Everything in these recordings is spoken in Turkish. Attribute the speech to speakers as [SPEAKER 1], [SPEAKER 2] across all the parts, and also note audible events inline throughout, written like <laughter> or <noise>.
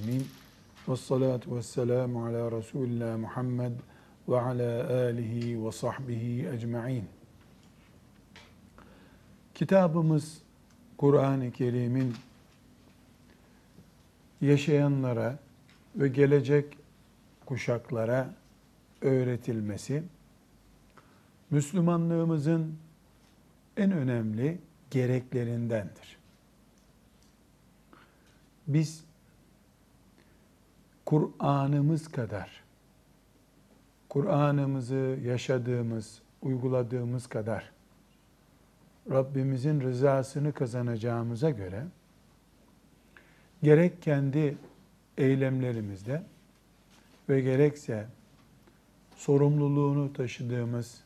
[SPEAKER 1] alemin. Ve salatu ve selamu ala Resulillah Muhammed ve ala alihi ve sahbihi ecma'in. Kitabımız Kur'an-ı Kerim'in yaşayanlara ve gelecek kuşaklara öğretilmesi, Müslümanlığımızın en önemli gereklerindendir. Biz Kur'an'ımız kadar, Kur'an'ımızı yaşadığımız, uyguladığımız kadar Rabbimizin rızasını kazanacağımıza göre gerek kendi eylemlerimizde ve gerekse sorumluluğunu taşıdığımız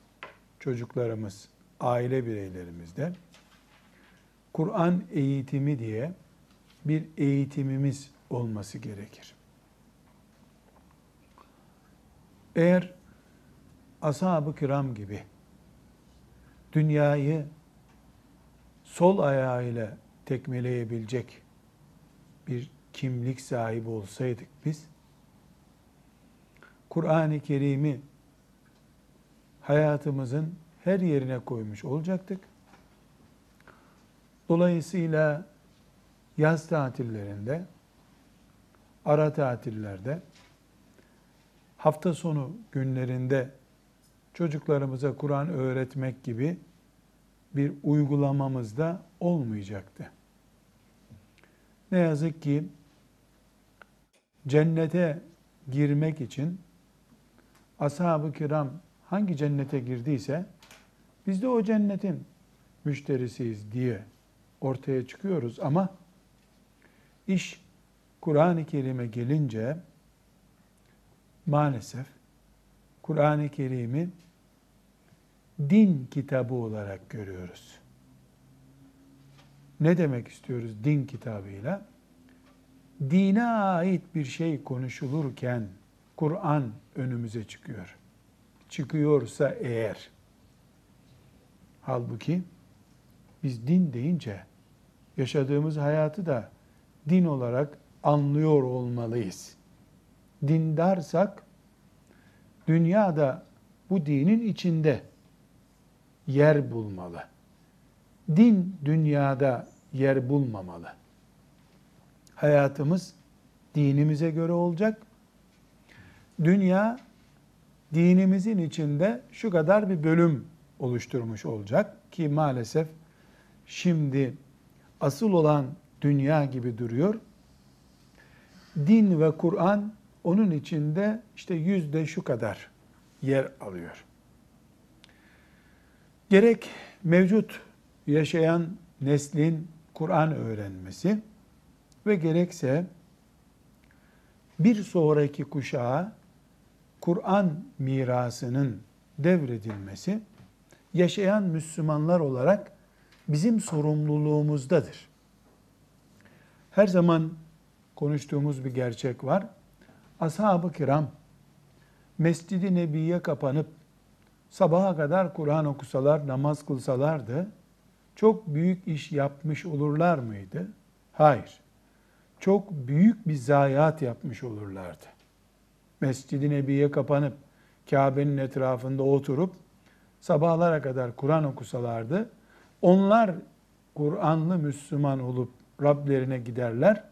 [SPEAKER 1] çocuklarımız, aile bireylerimizde Kur'an eğitimi diye bir eğitimimiz olması gerekir. Eğer ashab-ı kiram gibi dünyayı sol ayağıyla tekmeleyebilecek bir kimlik sahibi olsaydık biz, Kur'an-ı Kerim'i hayatımızın her yerine koymuş olacaktık. Dolayısıyla yaz tatillerinde, ara tatillerde, hafta sonu günlerinde çocuklarımıza Kur'an öğretmek gibi bir uygulamamız da olmayacaktı. Ne yazık ki cennete girmek için ashab-ı kiram hangi cennete girdiyse biz de o cennetin müşterisiyiz diye ortaya çıkıyoruz ama iş Kur'an-ı Kerim'e gelince maalesef Kur'an-ı Kerim'i din kitabı olarak görüyoruz. Ne demek istiyoruz din kitabıyla? Dine ait bir şey konuşulurken Kur'an önümüze çıkıyor. Çıkıyorsa eğer halbuki biz din deyince yaşadığımız hayatı da din olarak anlıyor olmalıyız. Dindarsak dünyada bu dinin içinde yer bulmalı. Din dünyada yer bulmamalı. Hayatımız dinimize göre olacak. Dünya dinimizin içinde şu kadar bir bölüm oluşturmuş olacak ki maalesef şimdi asıl olan dünya gibi duruyor. Din ve Kur'an onun içinde işte yüzde şu kadar yer alıyor. Gerek mevcut yaşayan neslin Kur'an öğrenmesi ve gerekse bir sonraki kuşağa Kur'an mirasının devredilmesi yaşayan Müslümanlar olarak bizim sorumluluğumuzdadır. Her zaman konuştuğumuz bir gerçek var. Ashab-ı kiram Mescid-i Nebi'ye kapanıp sabaha kadar Kur'an okusalar, namaz kılsalardı çok büyük iş yapmış olurlar mıydı? Hayır. Çok büyük bir zayiat yapmış olurlardı. Mescid-i Nebi'ye kapanıp Kabe'nin etrafında oturup sabahlara kadar Kur'an okusalardı, onlar Kur'anlı Müslüman olup Rablerine giderler.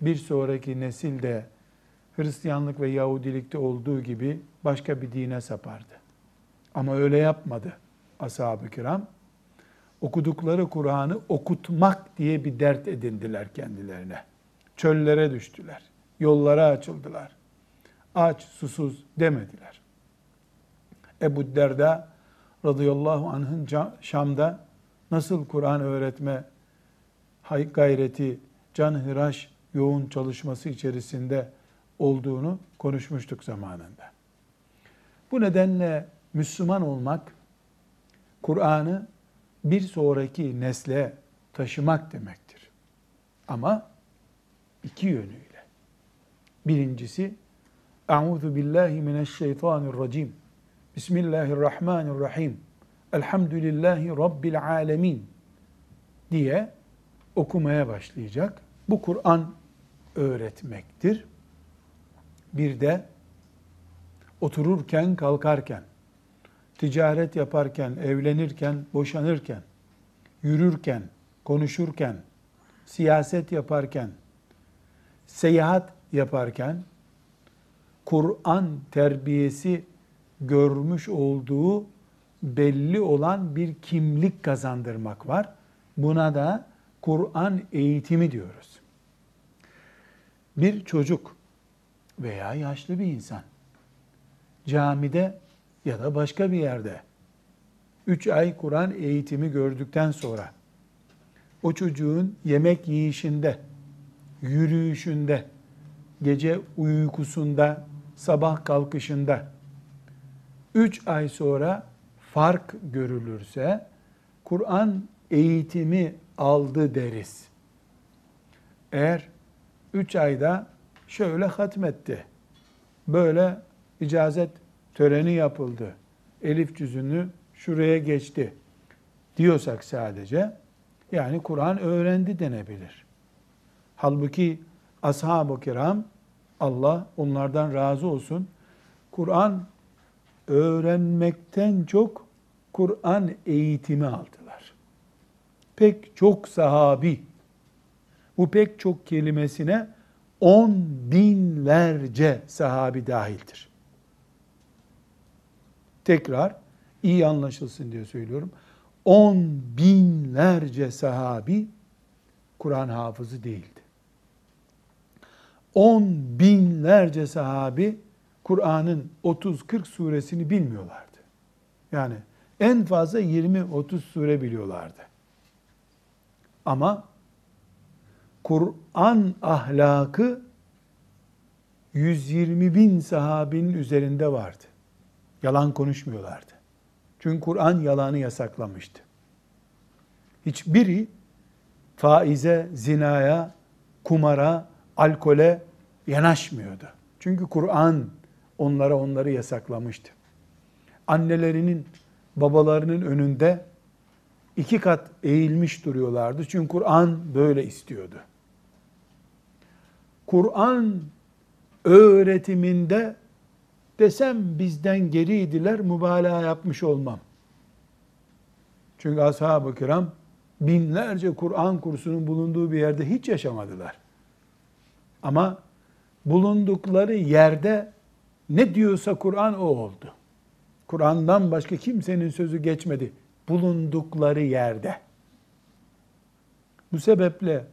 [SPEAKER 1] Bir sonraki nesil de Hristiyanlık ve Yahudilikte olduğu gibi başka bir dine sapardı. Ama öyle yapmadı ashab-ı kiram. Okudukları Kur'an'ı okutmak diye bir dert edindiler kendilerine. Çöllere düştüler. Yollara açıldılar. Aç, susuz demediler. Ebu Derda radıyallahu anh'ın Şam'da nasıl Kur'an öğretme gayreti, canhıraş, yoğun çalışması içerisinde olduğunu konuşmuştuk zamanında. Bu nedenle Müslüman olmak, Kur'an'ı bir sonraki nesle taşımak demektir. Ama iki yönüyle. Birincisi, Euzu billahi mineşşeytanirracim. Bismillahirrahmanirrahim. Elhamdülillahi Rabbil alemin diye okumaya başlayacak. Bu Kur'an öğretmektir. Bir de otururken, kalkarken, ticaret yaparken, evlenirken, boşanırken, yürürken, konuşurken, siyaset yaparken, seyahat yaparken Kur'an terbiyesi görmüş olduğu belli olan bir kimlik kazandırmak var. Buna da Kur'an eğitimi diyoruz. Bir çocuk veya yaşlı bir insan camide ya da başka bir yerde 3 ay Kur'an eğitimi gördükten sonra o çocuğun yemek yiyişinde, yürüyüşünde, gece uykusunda, sabah kalkışında 3 ay sonra fark görülürse Kur'an eğitimi aldı deriz. Eğer 3 ayda şöyle hatmetti, böyle icazet töreni yapıldı, elif cüzünü şuraya geçti diyorsak sadece, yani Kur'an öğrendi denebilir. Halbuki ashab-ı kiram, Allah onlardan razı olsun, Kur'an öğrenmekten çok Kur'an eğitimi aldılar. Pek çok sahabi, bu pek çok kelimesine on binlerce sahabi dahildir. Tekrar iyi anlaşılsın diye söylüyorum. On binlerce sahabi Kur'an hafızı değildi. On binlerce sahabi Kur'an'ın 30-40 suresini bilmiyorlardı. Yani en fazla 20-30 sure biliyorlardı. Ama Kur'an ahlakı 120 bin sahabinin üzerinde vardı. Yalan konuşmuyorlardı. Çünkü Kur'an yalanı yasaklamıştı. Hiçbiri faize, zinaya, kumara, alkole yanaşmıyordu. Çünkü Kur'an onlara onları yasaklamıştı. Annelerinin, babalarının önünde iki kat eğilmiş duruyorlardı. Çünkü Kur'an böyle istiyordu. Kur'an öğretiminde desem bizden geriydiler, mübalağa yapmış olmam. Çünkü ashab-ı kiram binlerce Kur'an kursunun bulunduğu bir yerde hiç yaşamadılar. Ama bulundukları yerde ne diyorsa Kur'an o oldu. Kur'an'dan başka kimsenin sözü geçmedi bulundukları yerde. Bu sebeple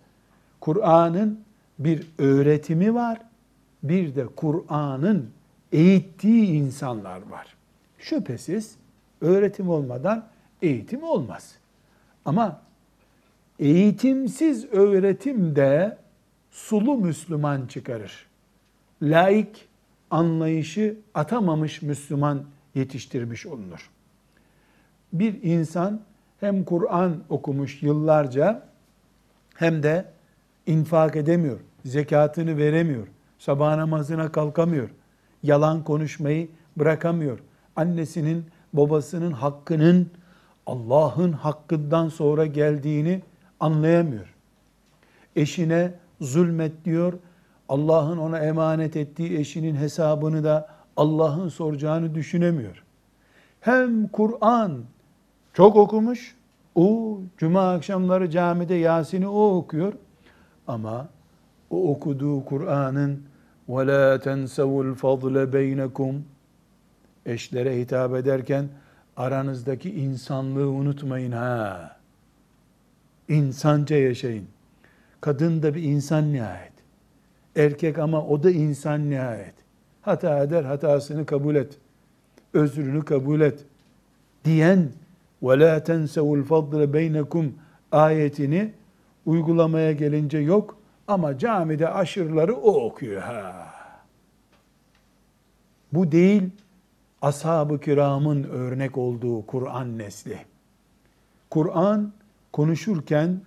[SPEAKER 1] Kur'an'ın bir öğretimi var, bir de Kur'an'ın eğittiği insanlar var. Şüphesiz öğretim olmadan eğitim olmaz. Ama eğitimsiz öğretim de sulu Müslüman çıkarır. Laik anlayışı atamamış Müslüman yetiştirmiş olunur. Bir insan hem Kur'an okumuş yıllarca hem de infak edemiyor, zekatını veremiyor, sabah namazına kalkamıyor, yalan konuşmayı bırakamıyor. Annesinin, babasının hakkının Allah'ın hakkından sonra geldiğini anlayamıyor. Eşine zulmet diyor, Allah'ın ona emanet ettiği eşinin hesabını da Allah'ın soracağını düşünemiyor. Hem Kur'an çok okumuş, o cuma akşamları camide Yasin'i o okuyor ama o okuduğu Kur'an'ın وَلَا تَنْسَوُ الْفَضْلَ بَيْنَكُمْ eşlere hitap ederken aranızdaki insanlığı unutmayın ha. İnsanca yaşayın. Kadın da bir insan nihayet. Erkek ama o da insan nihayet. Hata eder, hatasını kabul et. Özrünü kabul et. Diyen وَلَا تَنْسَوُ الْفَضْلَ بَيْنَكُمْ ayetini uygulamaya gelince yok ama camide aşırıları o okuyor. Ha. Bu değil ashab-ı kiramın örnek olduğu Kur'an nesli. Kur'an konuşurken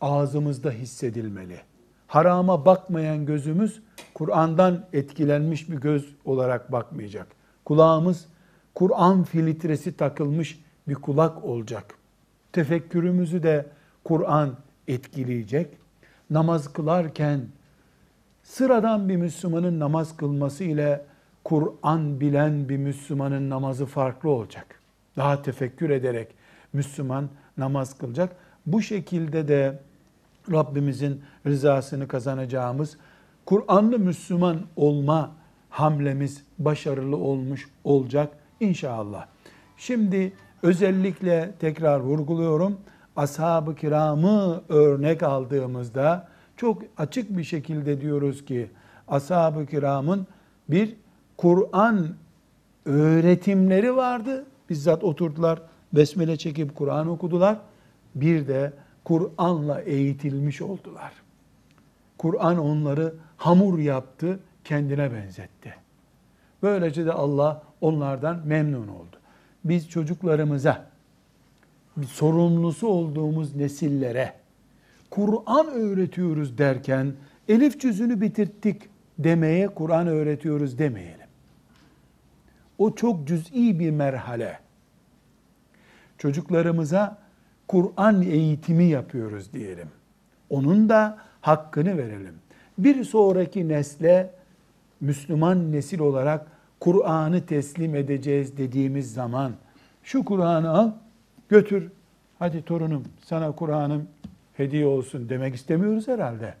[SPEAKER 1] ağzımızda hissedilmeli. Harama bakmayan gözümüz Kur'an'dan etkilenmiş bir göz olarak bakmayacak. Kulağımız Kur'an filtresi takılmış bir kulak olacak. Tefekkürümüzü de Kur'an etkileyecek. Namaz kılarken sıradan bir Müslümanın namaz kılması ile Kur'an bilen bir Müslümanın namazı farklı olacak. Daha tefekkür ederek Müslüman namaz kılacak. Bu şekilde de Rabbimizin rızasını kazanacağımız Kur'anlı Müslüman olma hamlemiz başarılı olmuş olacak inşallah. Şimdi özellikle tekrar vurguluyorum. Ashab-ı kiramı örnek aldığımızda çok açık bir şekilde diyoruz ki ashab-ı kiramın bir Kur'an öğretimleri vardı. Bizzat oturdular, besmele çekip Kur'an okudular. Bir de Kur'an'la eğitilmiş oldular. Kur'an onları hamur yaptı, kendine benzetti. Böylece de Allah onlardan memnun oldu. Biz çocuklarımıza, sorumlusu olduğumuz nesillere Kur'an öğretiyoruz derken elif cüzünü bitirttik demeye Kur'an öğretiyoruz demeyelim. O çok cüz'i bir merhale. Çocuklarımıza Kur'an eğitimi yapıyoruz diyelim. Onun da hakkını verelim. Bir sonraki nesle Müslüman nesil olarak Kur'an'ı teslim edeceğiz dediğimiz zaman şu Kur'an'ı al, götür. Hadi torunum sana Kur'an'ım hediye olsun demek istemiyoruz herhalde.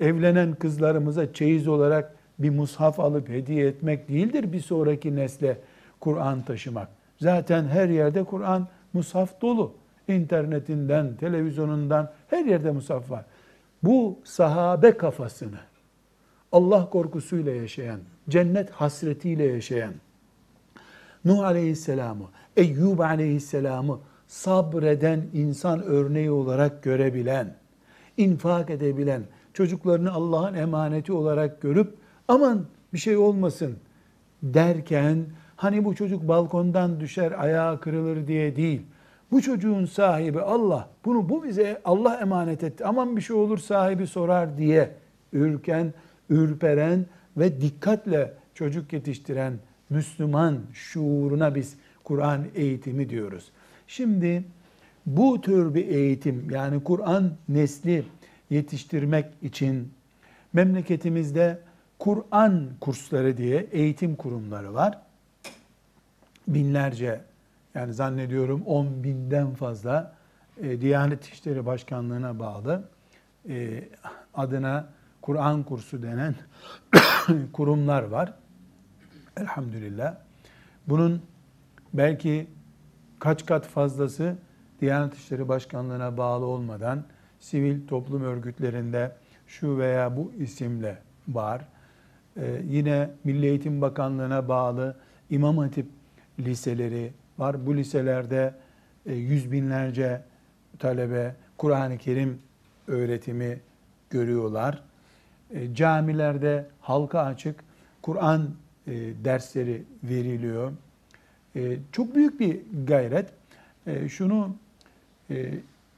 [SPEAKER 1] Evlenen kızlarımıza çeyiz olarak bir mushaf alıp hediye etmek değildir bir sonraki nesle Kur'an taşımak. Zaten her yerde Kur'an mushaf dolu. İnternetinden, televizyonundan her yerde mushaf var. Bu sahabe kafasını Allah korkusuyla yaşayan, cennet hasretiyle yaşayan, Nuh Aleyhisselam'ı, Eyyub Aleyhisselam'ı sabreden insan örneği olarak görebilen, infak edebilen, çocuklarını Allah'ın emaneti olarak görüp aman bir şey olmasın derken hani bu çocuk balkondan düşer ayağı kırılır diye değil. Bu çocuğun sahibi Allah. Bunu bu bize Allah emanet etti. Aman bir şey olur sahibi sorar diye ürken, ürperen ve dikkatle çocuk yetiştiren Müslüman şuuruna biz Kur'an eğitimi diyoruz. Şimdi bu tür bir eğitim yani Kur'an nesli yetiştirmek için memleketimizde Kur'an kursları diye eğitim kurumları var. Binlerce yani zannediyorum 10 binden fazla e, Diyanet İşleri Başkanlığı'na bağlı e, adına Kur'an kursu denen <coughs> kurumlar var. Elhamdülillah. Bunun belki kaç kat fazlası Diyanet İşleri Başkanlığı'na bağlı olmadan sivil toplum örgütlerinde şu veya bu isimle var. Ee, yine Milli Eğitim Bakanlığı'na bağlı İmam Hatip liseleri var. Bu liselerde e, yüz binlerce talebe Kur'an-ı Kerim öğretimi görüyorlar. E, camilerde halka açık Kur'an e, dersleri veriliyor. E, çok büyük bir gayret. E, şunu e,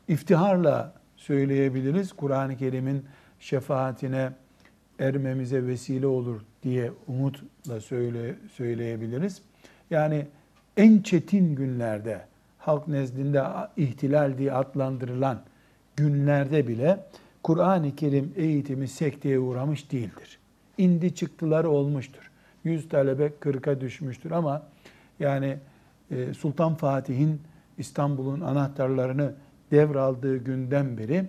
[SPEAKER 1] iftiharla söyleyebiliriz. Kur'an-ı Kerim'in şefaatine ermemize vesile olur diye umutla söyle, söyleyebiliriz. Yani en çetin günlerde halk nezdinde ihtilal diye adlandırılan günlerde bile Kur'an-ı Kerim eğitimi sekteye uğramış değildir. İndi çıktıları olmuştur. 100 talebe 40'a düşmüştür ama yani e, Sultan Fatih'in İstanbul'un anahtarlarını devraldığı günden beri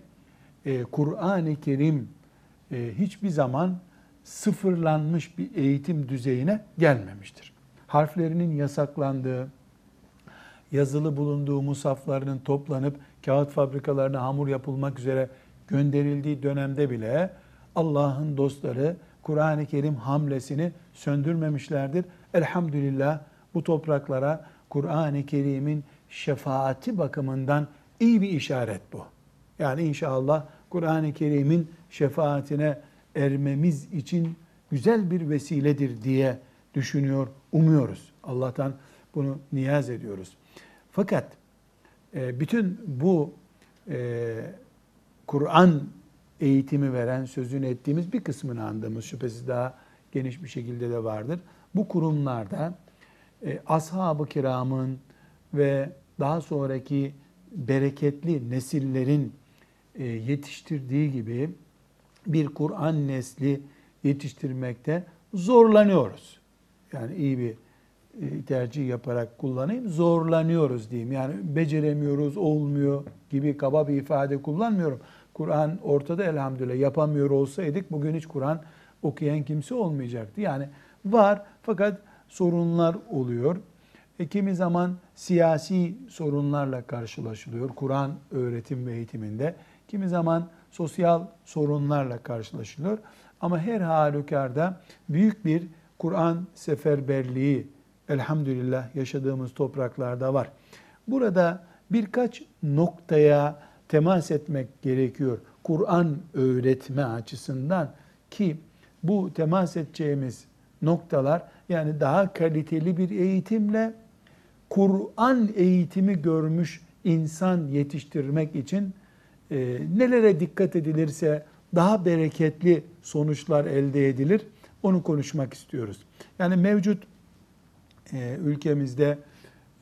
[SPEAKER 1] e, Kur'an-ı Kerim e, hiçbir zaman sıfırlanmış bir eğitim düzeyine gelmemiştir. Harflerinin yasaklandığı, yazılı bulunduğu musaflarının toplanıp kağıt fabrikalarına hamur yapılmak üzere gönderildiği dönemde bile Allah'ın dostları Kur'an-ı Kerim hamlesini söndürmemişlerdir. Elhamdülillah bu topraklara Kur'an-ı Kerim'in şefaati bakımından iyi bir işaret bu. Yani inşallah Kur'an-ı Kerim'in şefaatine ermemiz için güzel bir vesiledir diye düşünüyor, umuyoruz. Allah'tan bunu niyaz ediyoruz. Fakat e, bütün bu e, Kur'an eğitimi veren, sözünü ettiğimiz bir kısmını andığımız şüphesiz daha geniş bir şekilde de vardır. Bu kurumlarda e, ashab-ı kiramın ve daha sonraki bereketli nesillerin e, yetiştirdiği gibi bir Kur'an nesli yetiştirmekte zorlanıyoruz. Yani iyi bir e, tercih yaparak kullanayım. Zorlanıyoruz diyeyim. Yani beceremiyoruz, olmuyor gibi kaba bir ifade kullanmıyorum. Kur'an ortada elhamdülillah. Yapamıyor olsaydık bugün hiç Kur'an okuyan kimse olmayacaktı. Yani var fakat sorunlar oluyor. E, kimi zaman siyasi sorunlarla karşılaşılıyor Kur'an öğretim ve eğitiminde. Kimi zaman sosyal sorunlarla karşılaşılıyor. Ama her halükarda büyük bir Kur'an seferberliği elhamdülillah yaşadığımız topraklarda var. Burada birkaç noktaya temas etmek gerekiyor. Kur'an öğretme açısından ki bu temas edeceğimiz noktalar yani daha kaliteli bir eğitimle Kur'an eğitimi görmüş insan yetiştirmek için e, nelere dikkat edilirse daha bereketli sonuçlar elde edilir. Onu konuşmak istiyoruz. Yani mevcut e, ülkemizde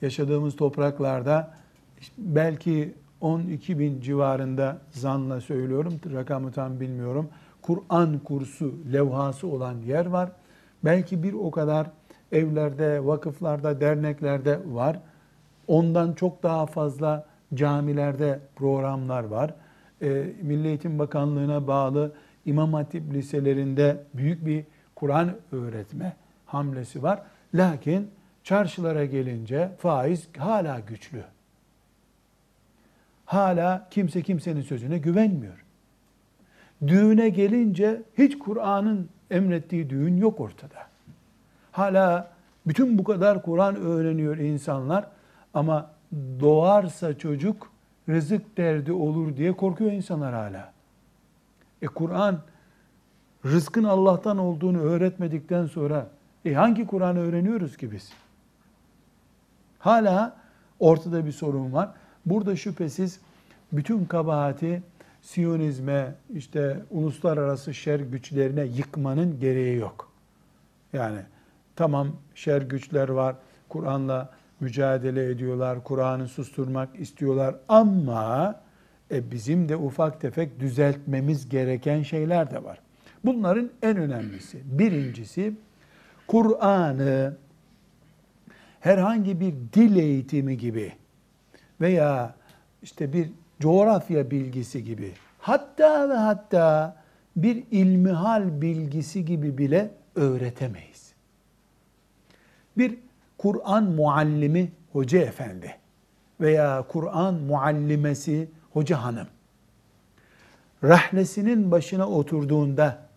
[SPEAKER 1] yaşadığımız topraklarda belki 12 bin civarında zanla söylüyorum, rakamı tam bilmiyorum. Kur'an kursu levhası olan yer var. Belki bir o kadar evlerde, vakıflarda, derneklerde var. Ondan çok daha fazla camilerde programlar var. E, Milli Eğitim Bakanlığı'na bağlı İmam Hatip liselerinde büyük bir Kur'an öğretme hamlesi var. Lakin çarşılara gelince faiz hala güçlü. Hala kimse kimsenin sözüne güvenmiyor. Düğüne gelince hiç Kur'an'ın emrettiği düğün yok ortada. Hala bütün bu kadar Kur'an öğreniyor insanlar ama doğarsa çocuk rızık derdi olur diye korkuyor insanlar hala. E Kur'an rızkın Allah'tan olduğunu öğretmedikten sonra e hangi Kur'an'ı öğreniyoruz ki biz? Hala ortada bir sorun var. Burada şüphesiz bütün kabahati Siyonizme, işte uluslararası şer güçlerine yıkmanın gereği yok. Yani tamam şer güçler var, Kur'an'la mücadele ediyorlar, Kur'an'ı susturmak istiyorlar ama e, bizim de ufak tefek düzeltmemiz gereken şeyler de var. Bunların en önemlisi, birincisi Kur'an'ı herhangi bir dil eğitimi gibi veya işte bir coğrafya bilgisi gibi hatta ve hatta bir ilmihal bilgisi gibi bile öğretemeyiz. Bir Kur'an muallimi hoca efendi veya Kur'an muallimesi hoca hanım rahlesinin başına oturduğunda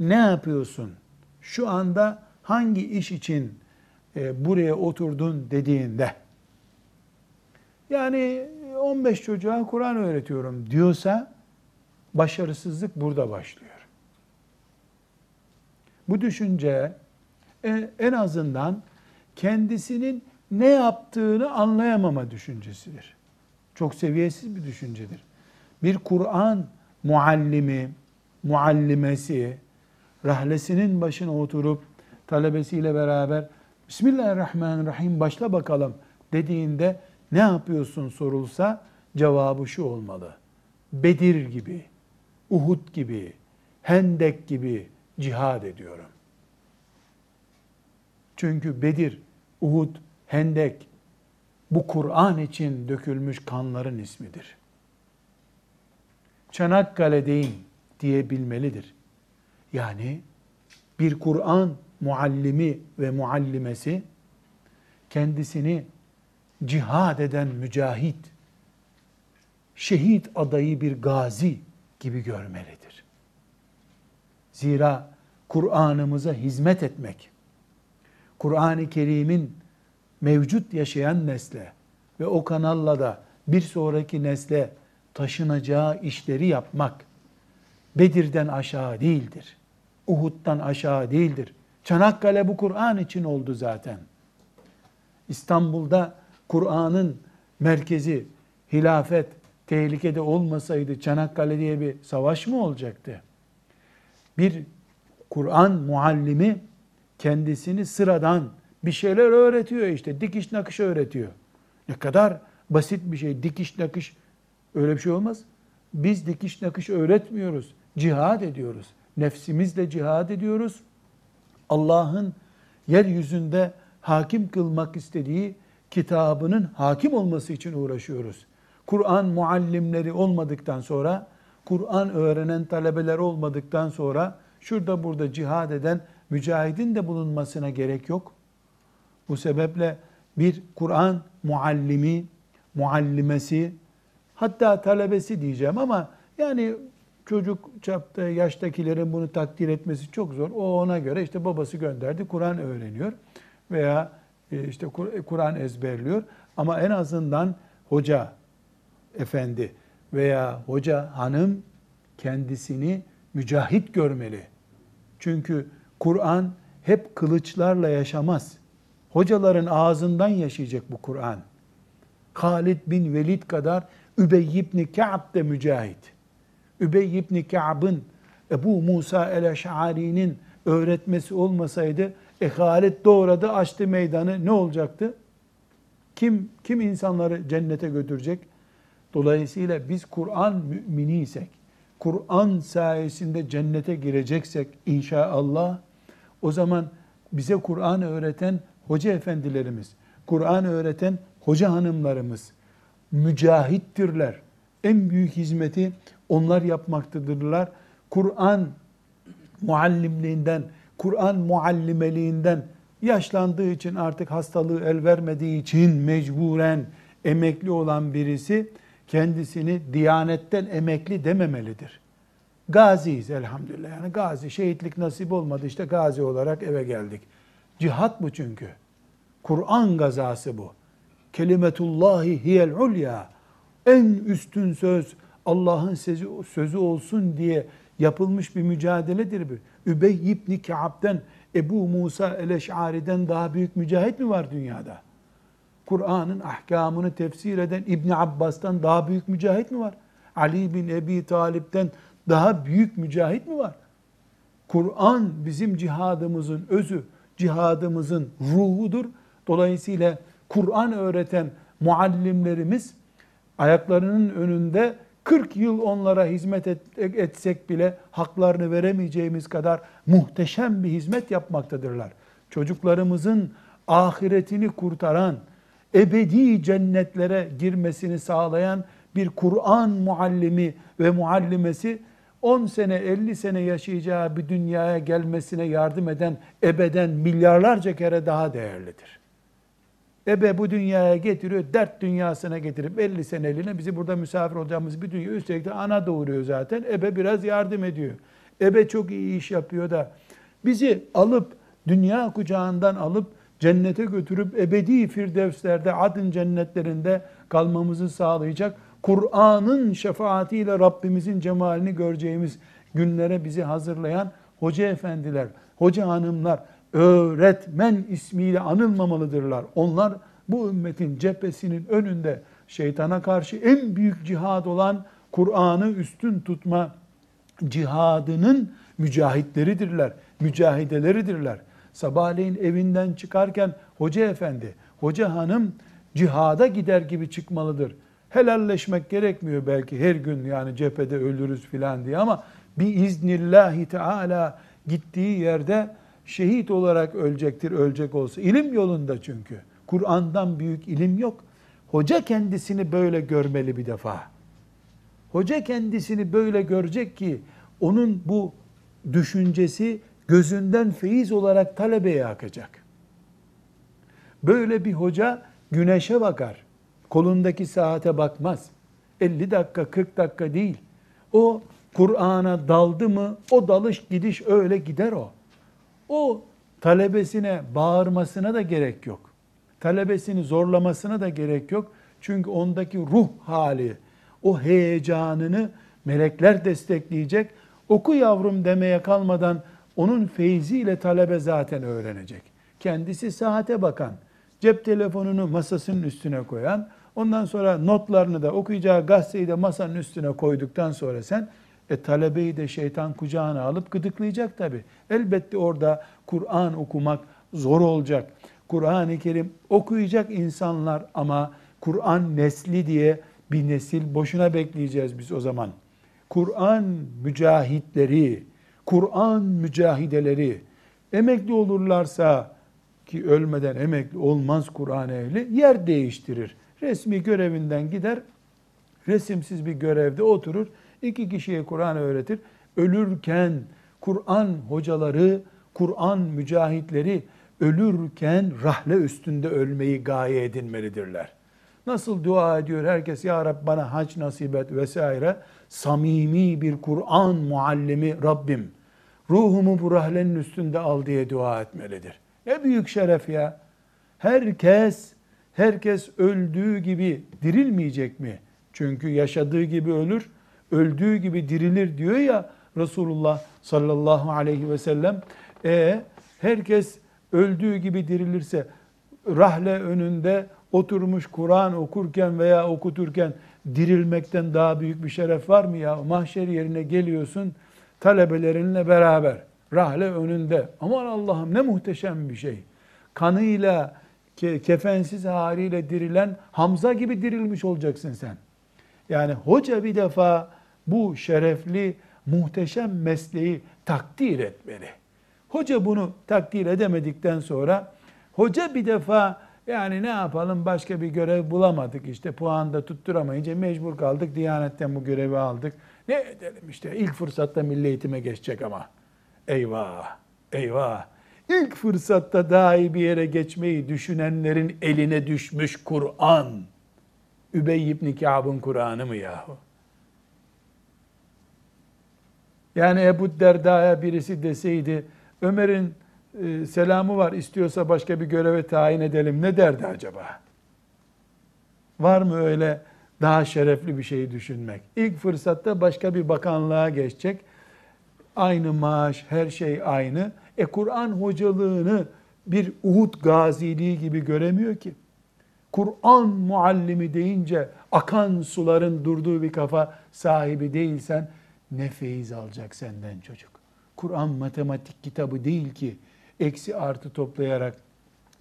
[SPEAKER 1] ne yapıyorsun? Şu anda hangi iş için e, buraya oturdun dediğinde yani 15 çocuğa Kur'an öğretiyorum diyorsa başarısızlık burada başlıyor. Bu düşünce e, en azından kendisinin ne yaptığını anlayamama düşüncesidir. Çok seviyesiz bir düşüncedir. Bir Kur'an muallimi, muallimesi, rahlesinin başına oturup talebesiyle beraber Bismillahirrahmanirrahim başla bakalım dediğinde ne yapıyorsun sorulsa cevabı şu olmalı. Bedir gibi, Uhud gibi, Hendek gibi cihad ediyorum. Çünkü Bedir, Uhud, Hendek bu Kur'an için dökülmüş kanların ismidir. Çanakkale'deyim diyebilmelidir. Yani bir Kur'an muallimi ve muallimesi kendisini cihad eden mücahit, şehit adayı bir gazi gibi görmelidir. Zira Kur'an'ımıza hizmet etmek, Kur'an-ı Kerim'in mevcut yaşayan nesle ve o kanalla da bir sonraki nesle taşınacağı işleri yapmak Bedir'den aşağı değildir. Uhud'dan aşağı değildir. Çanakkale bu Kur'an için oldu zaten. İstanbul'da Kur'an'ın merkezi, hilafet tehlikede olmasaydı Çanakkale diye bir savaş mı olacaktı? Bir Kur'an muallimi kendisini sıradan bir şeyler öğretiyor işte. Dikiş nakış öğretiyor. Ne kadar basit bir şey. Dikiş nakış öyle bir şey olmaz. Biz dikiş nakış öğretmiyoruz. Cihad ediyoruz. Nefsimizle cihad ediyoruz. Allah'ın yeryüzünde hakim kılmak istediği kitabının hakim olması için uğraşıyoruz. Kur'an muallimleri olmadıktan sonra, Kur'an öğrenen talebeler olmadıktan sonra şurada burada cihad eden mücahidin de bulunmasına gerek yok. Bu sebeple bir Kur'an muallimi, muallimesi, hatta talebesi diyeceğim ama yani çocuk çapta yaştakilerin bunu takdir etmesi çok zor. O ona göre işte babası gönderdi Kur'an öğreniyor veya işte Kur'an ezberliyor. Ama en azından hoca efendi veya hoca hanım kendisini mücahit görmeli. Çünkü Kur'an hep kılıçlarla yaşamaz. Hocaların ağzından yaşayacak bu Kur'an. Halid bin Velid kadar Übey ibn Ka'b de mücahit. Übey ibn Ka'b'ın Ebu Musa el-Eş'ari'nin öğretmesi olmasaydı e Halid doğradı açtı meydanı ne olacaktı? Kim kim insanları cennete götürecek? Dolayısıyla biz Kur'an müminiysek, Kur'an sayesinde cennete gireceksek inşallah o zaman bize Kur'an öğreten hoca efendilerimiz, Kur'an öğreten hoca hanımlarımız mücahittirler. En büyük hizmeti onlar yapmaktadırlar. Kur'an muallimliğinden, Kur'an muallimeliğinden yaşlandığı için artık hastalığı el vermediği için mecburen emekli olan birisi kendisini diyanetten emekli dememelidir. Gaziyiz elhamdülillah. Yani gazi, şehitlik nasip olmadı işte gazi olarak eve geldik. Cihat bu çünkü. Kur'an gazası bu. Kelimetullahi hiyel ulya. En üstün söz Allah'ın sözü, sözü olsun diye yapılmış bir mücadeledir bu. Übey ibn Ka'b'den Ebu Musa el-Eş'ari'den daha büyük mücahit mi var dünyada? Kur'an'ın ahkamını tefsir eden İbn Abbas'tan daha büyük mücahit mi var? Ali bin Ebi Talip'ten daha büyük mücahit mi var? Kur'an bizim cihadımızın özü, cihadımızın ruhudur. Dolayısıyla Kur'an öğreten muallimlerimiz ayaklarının önünde 40 yıl onlara hizmet et, etsek bile haklarını veremeyeceğimiz kadar muhteşem bir hizmet yapmaktadırlar. Çocuklarımızın ahiretini kurtaran, ebedi cennetlere girmesini sağlayan bir Kur'an muallimi ve muallimesi 10 sene 50 sene yaşayacağı bir dünyaya gelmesine yardım eden ebeden milyarlarca kere daha değerlidir. Ebe bu dünyaya getiriyor, dert dünyasına getirip 50 seneliğine bizi burada misafir olacağımız bir dünya. Üstelik de ana doğuruyor zaten. Ebe biraz yardım ediyor. Ebe çok iyi iş yapıyor da bizi alıp dünya kucağından alıp cennete götürüp ebedi firdevslerde, adın cennetlerinde kalmamızı sağlayacak Kur'an'ın şefaatiyle Rabbimizin cemalini göreceğimiz günlere bizi hazırlayan hoca efendiler, hoca hanımlar, öğretmen ismiyle anılmamalıdırlar. Onlar bu ümmetin cephesinin önünde şeytana karşı en büyük cihad olan Kur'an'ı üstün tutma cihadının mücahitleridirler, mücahideleridirler. Sabahleyin evinden çıkarken hoca efendi, hoca hanım cihada gider gibi çıkmalıdır. Helalleşmek gerekmiyor belki her gün yani cephede ölürüz filan diye ama bir iznillahi teala gittiği yerde şehit olarak ölecektir ölecek olsa. İlim yolunda çünkü. Kur'an'dan büyük ilim yok. Hoca kendisini böyle görmeli bir defa. Hoca kendisini böyle görecek ki onun bu düşüncesi gözünden feyiz olarak talebeye akacak. Böyle bir hoca güneşe bakar. Kolundaki saate bakmaz. 50 dakika 40 dakika değil. O Kur'an'a daldı mı o dalış gidiş öyle gider o. O talebesine bağırmasına da gerek yok. Talebesini zorlamasına da gerek yok. Çünkü ondaki ruh hali, o heyecanını melekler destekleyecek. Oku yavrum demeye kalmadan onun feyziyle talebe zaten öğrenecek. Kendisi saate bakan, cep telefonunu masasının üstüne koyan, ondan sonra notlarını da okuyacağı gazeteyi de masanın üstüne koyduktan sonra sen e talebeyi de şeytan kucağına alıp gıdıklayacak tabi. Elbette orada Kur'an okumak zor olacak. Kur'an-ı Kerim okuyacak insanlar ama Kur'an nesli diye bir nesil boşuna bekleyeceğiz biz o zaman. Kur'an mücahitleri, Kur'an mücahideleri emekli olurlarsa ki ölmeden emekli olmaz Kur'an ehli yer değiştirir. Resmi görevinden gider, resimsiz bir görevde oturur, iki kişiye Kur'an öğretir. Ölürken Kur'an hocaları, Kur'an mücahitleri ölürken rahle üstünde ölmeyi gaye edinmelidirler. Nasıl dua ediyor herkes ya Rab bana hac nasip et vesaire. Samimi bir Kur'an muallimi Rabbim ruhumu bu rahlenin üstünde al diye dua etmelidir. Ne büyük şeref ya. Herkes herkes öldüğü gibi dirilmeyecek mi? Çünkü yaşadığı gibi ölür, öldüğü gibi dirilir diyor ya Resulullah sallallahu aleyhi ve sellem. E herkes öldüğü gibi dirilirse rahle önünde oturmuş Kur'an okurken veya okuturken dirilmekten daha büyük bir şeref var mı ya? Mahşer yerine geliyorsun talebelerinle beraber rahle önünde. Aman Allah'ım ne muhteşem bir şey. Kanıyla, kefensiz haliyle dirilen Hamza gibi dirilmiş olacaksın sen. Yani hoca bir defa bu şerefli, muhteşem mesleği takdir etmeli. Hoca bunu takdir edemedikten sonra hoca bir defa yani ne yapalım başka bir görev bulamadık işte puanda tutturamayınca mecbur kaldık Diyanetten bu görevi aldık. Ne edelim işte ilk fırsatta milli eğitime geçecek ama. Eyvah, eyvah. İlk fırsatta daha iyi bir yere geçmeyi düşünenlerin eline düşmüş Kur'an. Übey ibn Kâb'ın Kur'an'ı mı yahu? Yani Ebu Derda'ya birisi deseydi, Ömer'in e, selamı var istiyorsa başka bir göreve tayin edelim ne derdi acaba? Var mı öyle daha şerefli bir şeyi düşünmek? İlk fırsatta başka bir bakanlığa geçecek. Aynı maaş, her şey aynı. E Kur'an hocalığını bir Uhud gaziliği gibi göremiyor ki. Kur'an muallimi deyince akan suların durduğu bir kafa sahibi değilsen ne feyiz alacak senden çocuk. Kur'an matematik kitabı değil ki eksi artı toplayarak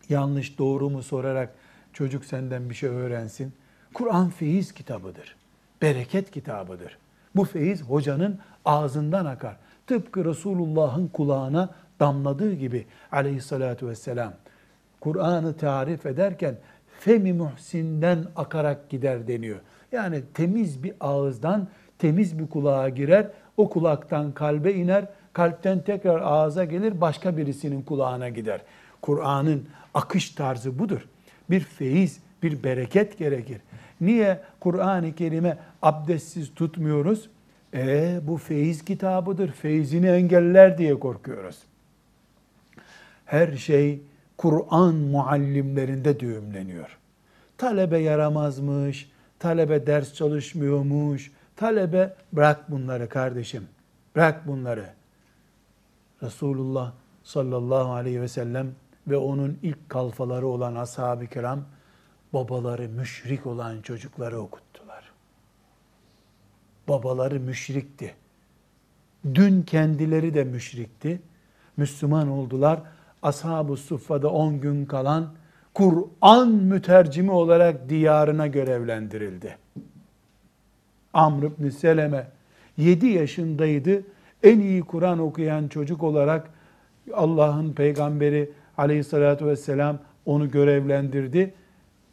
[SPEAKER 1] yanlış doğru mu sorarak çocuk senden bir şey öğrensin. Kur'an feyiz kitabıdır. Bereket kitabıdır. Bu feyiz hocanın ağzından akar. Tıpkı Resulullah'ın kulağına damladığı gibi aleyhissalatu vesselam. Kur'an'ı tarif ederken femi muhsinden akarak gider deniyor. Yani temiz bir ağızdan temiz bir kulağa girer, o kulaktan kalbe iner, kalpten tekrar ağza gelir, başka birisinin kulağına gider. Kur'an'ın akış tarzı budur. Bir feyiz, bir bereket gerekir. Niye Kur'an-ı Kerim'e abdestsiz tutmuyoruz? E bu feyiz kitabıdır. Feyzini engeller diye korkuyoruz. Her şey Kur'an muallimlerinde düğümleniyor. Talebe yaramazmış, talebe ders çalışmıyormuş, talebe bırak bunları kardeşim. Bırak bunları. Resulullah sallallahu aleyhi ve sellem ve onun ilk kalfaları olan ashab-ı kiram babaları müşrik olan çocukları okuttular. Babaları müşrikti. Dün kendileri de müşrikti. Müslüman oldular. Ashab-ı Suffa'da 10 gün kalan Kur'an mütercimi olarak diyarına görevlendirildi. Amr ibn Seleme 7 yaşındaydı. En iyi Kur'an okuyan çocuk olarak Allah'ın peygamberi aleyhissalatü vesselam onu görevlendirdi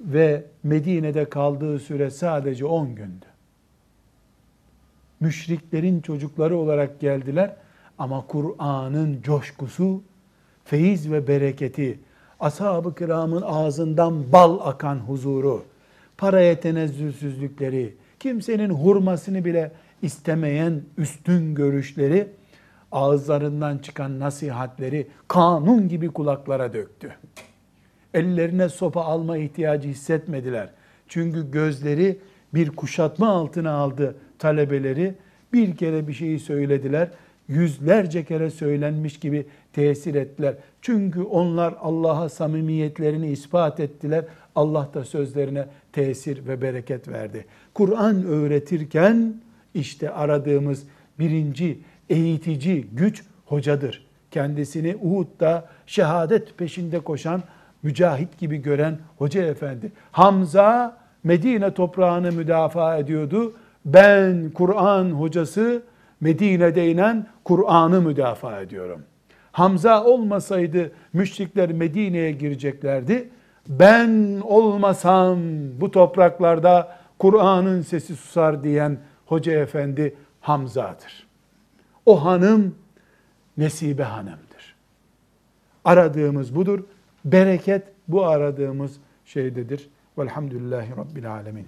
[SPEAKER 1] ve Medine'de kaldığı süre sadece 10 gündü. Müşriklerin çocukları olarak geldiler ama Kur'an'ın coşkusu, feyiz ve bereketi, ashab-ı kiramın ağzından bal akan huzuru, paraya tenezzülsüzlükleri, kimsenin hurmasını bile istemeyen üstün görüşleri, ağızlarından çıkan nasihatleri kanun gibi kulaklara döktü ellerine sopa alma ihtiyacı hissetmediler. Çünkü gözleri bir kuşatma altına aldı talebeleri. Bir kere bir şeyi söylediler. Yüzlerce kere söylenmiş gibi tesir ettiler. Çünkü onlar Allah'a samimiyetlerini ispat ettiler. Allah da sözlerine tesir ve bereket verdi. Kur'an öğretirken işte aradığımız birinci eğitici güç hocadır. Kendisini Uhud'da şehadet peşinde koşan mücahit gibi gören hoca efendi. Hamza Medine toprağını müdafaa ediyordu. Ben Kur'an hocası Medine'de inen Kur'an'ı müdafaa ediyorum. Hamza olmasaydı müşrikler Medine'ye gireceklerdi. Ben olmasam bu topraklarda Kur'an'ın sesi susar diyen Hoca Efendi Hamza'dır. O hanım Nesibe hanımdır. Aradığımız budur. Bereket bu aradığımız şeydedir. Velhamdülillahi Rabbil Alemin.